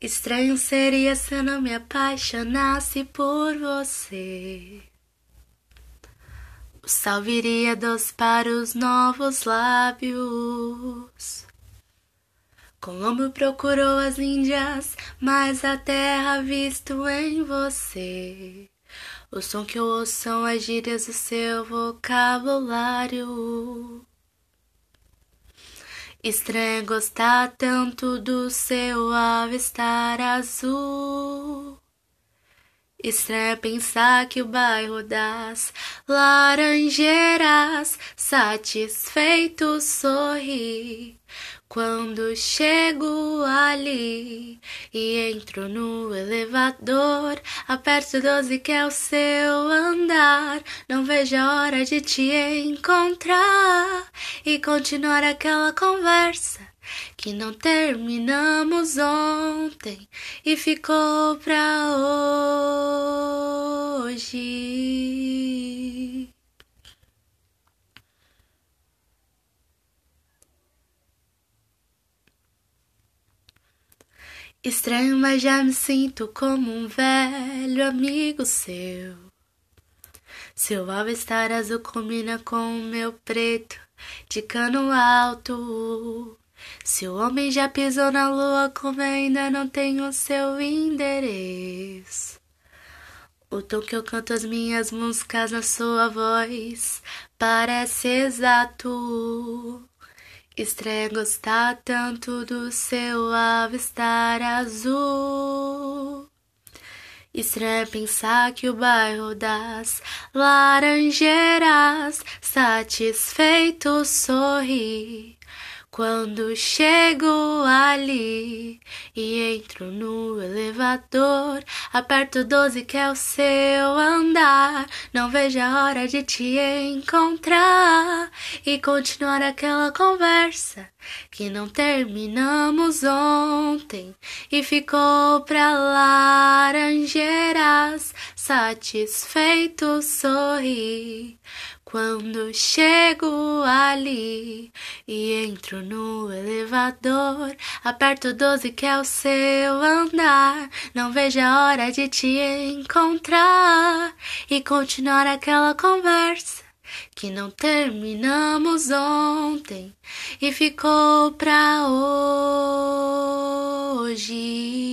Estranho seria se eu não me apaixonasse por você. O sal viria doce para os novos lábios. Colombo procurou as Índias, mas a terra visto em você. O som que eu ouço são as gírias do seu vocabulário. Estranho gostar tanto do seu avistar azul. Estranho pensar que o bairro das Laranjeiras satisfeito sorri quando chego ali e entro no elevador, aperto 12 que é o seu andar. Não vejo a hora de te encontrar e continuar aquela conversa que não terminamos ontem e ficou pra hoje. Estranho, mas já me sinto como um velho amigo seu. Seu all-star azul combina com o meu preto de cano alto. Se o homem já pisou na lua, como ainda não tenho seu endereço. O tom que eu canto as minhas músicas na sua voz parece exato. Estranho gostar tanto do seu avistar azul. Estranho pensar que o bairro das Laranjeiras satisfeito sorri quando chego ali e entro no elevador, aperto 12 que é o seu andar. Não vejo a hora de te encontrar e continuar aquela conversa que não terminamos ontem e ficou pra laranjeiras satisfeito sorri quando chego ali e entro no elevador, aperto 12 que é o seu andar. Não vejo a hora de te encontrar e continuar aquela conversa que não terminamos ontem e ficou pra hoje.